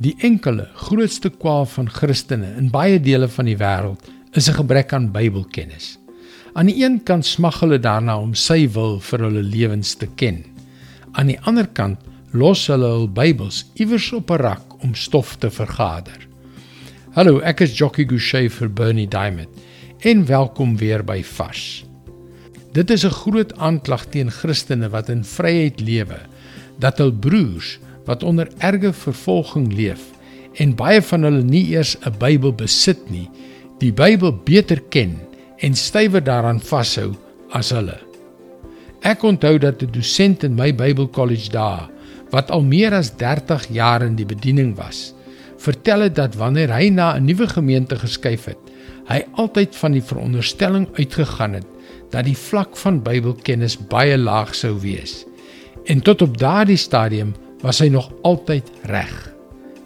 Die enkele grootste kwaal van Christene in baie dele van die wêreld is 'n gebrek aan Bybelkennis. Aan die een kant smag hulle daarna om sy wil vir hulle lewens te ken. Aan die ander kant los hulle hul Bybels iewers op 'n rak om stof te vergader. Hallo, ek is Jockey Gouchee vir Bernie Diamond en welkom weer by Vars. Dit is 'n groot aanklag teen Christene wat in vryheid lewe dat hul broers wat onder erge vervolging leef en baie van hulle nie eers 'n Bybel besit nie, die Bybel beter ken en stywer daaraan vashou as hulle. Ek onthou dat 'n dosent in my Bybelkollege daar wat al meer as 30 jaar in die bediening was, vertel het dat wanneer hy na 'n nuwe gemeente geskuif het, hy altyd van die veronderstelling uitgegaan het dat die vlak van Bybelkennis baie laag sou wees. En tot op daardie stadium was hy nog altyd reg.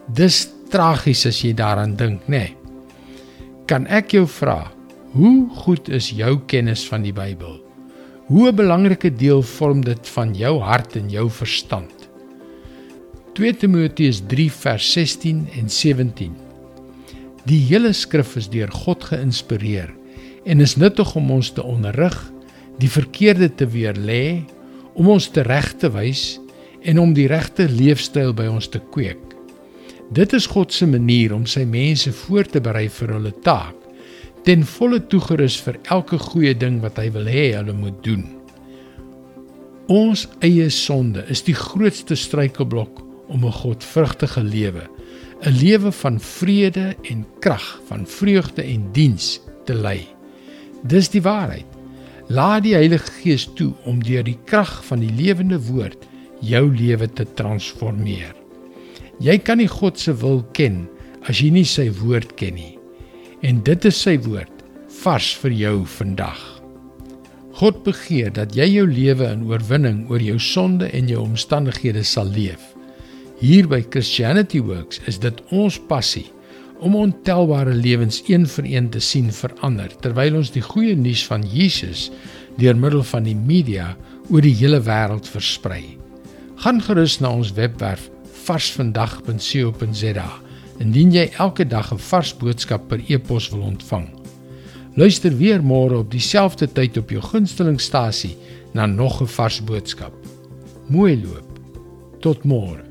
Dis tragies as jy daaraan dink, nê? Nee. Kan ek jou vra, hoe goed is jou kennis van die Bybel? Hoe 'n belangrike deel vorm dit van jou hart en jou verstand? 2 Timoteus 3 vers 16 en 17. Die hele skrif is deur God geïnspireer en is nuttig om ons te onderrig, die verkeerde te weerlê, om ons te reg te wys en om die regte leefstyl by ons te kweek. Dit is God se manier om sy mense voor te berei vir hulle taak, ten volle toegerus vir elke goeie ding wat hy wil hê hulle moet doen. Ons eie sonde is die grootste struikelblok om 'n godvrugtige lewe, 'n lewe van vrede en krag, van vreugde en diens te lei. Dis die waarheid. Laat die Heilige Gees toe om deur die krag van die lewende woord jou lewe te transformeer. Jy kan nie God se wil ken as jy nie sy woord ken nie. En dit is sy woord vars vir jou vandag. God begeer dat jy jou lewe in oorwinning oor jou sonde en jou omstandighede sal leef. Hier by Christianity Works is dit ons passie om ontelbare lewens een vir een te sien verander terwyl ons die goeie nuus van Jesus deur middel van die media oor die hele wêreld versprei. Gaan gerus na ons webwerf varsvandag.co.za indien jy elke dag 'n vars boodskap per e-pos wil ontvang. Luister weer môre op dieselfde tyd op jou gunstelingstasie na nog 'n vars boodskap. Mooi loop. Tot môre.